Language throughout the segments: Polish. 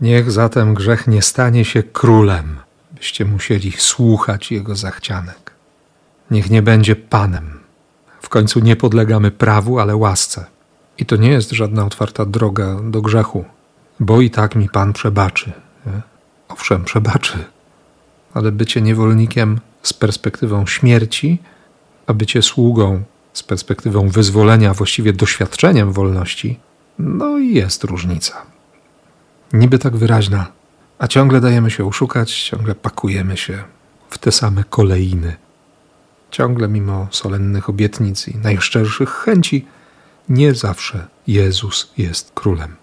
Niech zatem grzech nie stanie się królem, byście musieli słuchać jego zachcianek. Niech nie będzie panem. W końcu nie podlegamy prawu, ale łasce. I to nie jest żadna otwarta droga do grzechu, bo i tak mi Pan przebaczy. Nie? Owszem, przebaczy, ale bycie niewolnikiem z perspektywą śmierci, a bycie sługą z perspektywą wyzwolenia, właściwie doświadczeniem wolności, no i jest różnica. Niby tak wyraźna, a ciągle dajemy się oszukać, ciągle pakujemy się w te same kolejny. Ciągle mimo solennych obietnic i najszczerszych chęci, nie zawsze Jezus jest królem.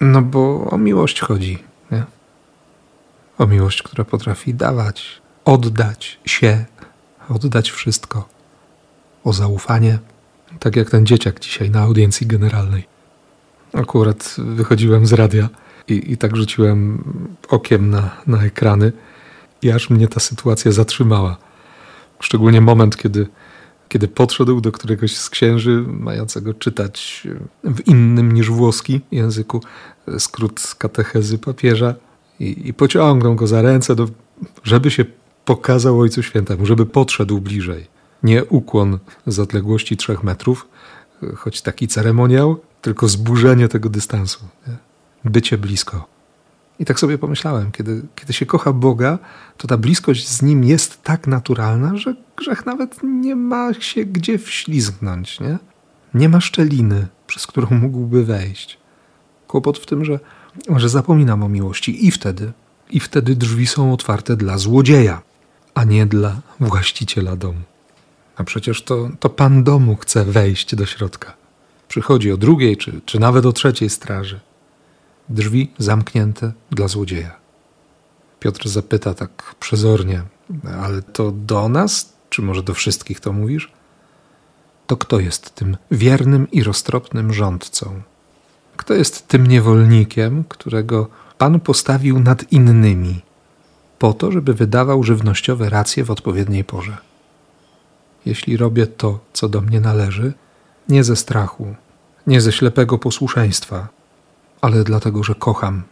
No bo o miłość chodzi, nie? O miłość, która potrafi dawać, oddać się, oddać wszystko. O zaufanie, tak jak ten dzieciak dzisiaj na audiencji generalnej. Akurat wychodziłem z radia i, i tak rzuciłem okiem na, na ekrany i aż mnie ta sytuacja zatrzymała. Szczególnie moment, kiedy, kiedy podszedł do któregoś z księży, mającego czytać w innym niż włoski języku skrót katechezy papieża i, i pociągnął go za ręce, do, żeby się pokazał Ojcu Świętemu, żeby podszedł bliżej. Nie ukłon z odległości trzech metrów, choć taki ceremoniał, tylko zburzenie tego dystansu. Nie? Bycie blisko. I tak sobie pomyślałem, kiedy, kiedy się kocha Boga, to ta bliskość z Nim jest tak naturalna, że grzech nawet nie ma się gdzie wślizgnąć. Nie, nie ma szczeliny, przez którą mógłby wejść. Kłopot w tym, że, że zapominam o miłości i wtedy, i wtedy drzwi są otwarte dla złodzieja, a nie dla właściciela domu. A przecież to, to pan domu chce wejść do środka. Przychodzi o drugiej, czy, czy nawet o trzeciej straży. Drzwi zamknięte dla złodzieja. Piotr zapyta tak przezornie, ale to do nas, czy może do wszystkich to mówisz? To kto jest tym wiernym i roztropnym rządcą? Kto jest tym niewolnikiem, którego Pan postawił nad innymi, po to, żeby wydawał żywnościowe racje w odpowiedniej porze? Jeśli robię to, co do mnie należy, nie ze strachu, nie ze ślepego posłuszeństwa, ale dlatego, że kocham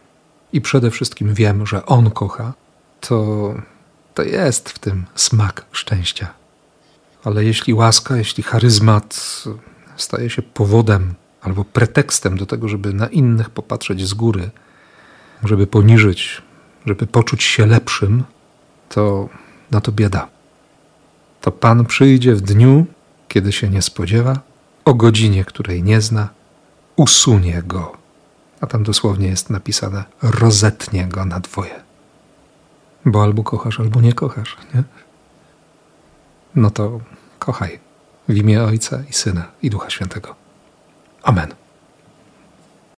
i przede wszystkim wiem, że On kocha, to, to jest w tym smak szczęścia. Ale jeśli łaska, jeśli charyzmat staje się powodem albo pretekstem do tego, żeby na innych popatrzeć z góry, żeby poniżyć, żeby poczuć się lepszym, to na to bieda. To Pan przyjdzie w dniu, kiedy się nie spodziewa, o godzinie, której nie zna, usunie go. A tam dosłownie jest napisane: rozetnie go na dwoje. Bo albo kochasz, albo nie kochasz, nie? No to kochaj w imię Ojca i Syna i Ducha Świętego. Amen.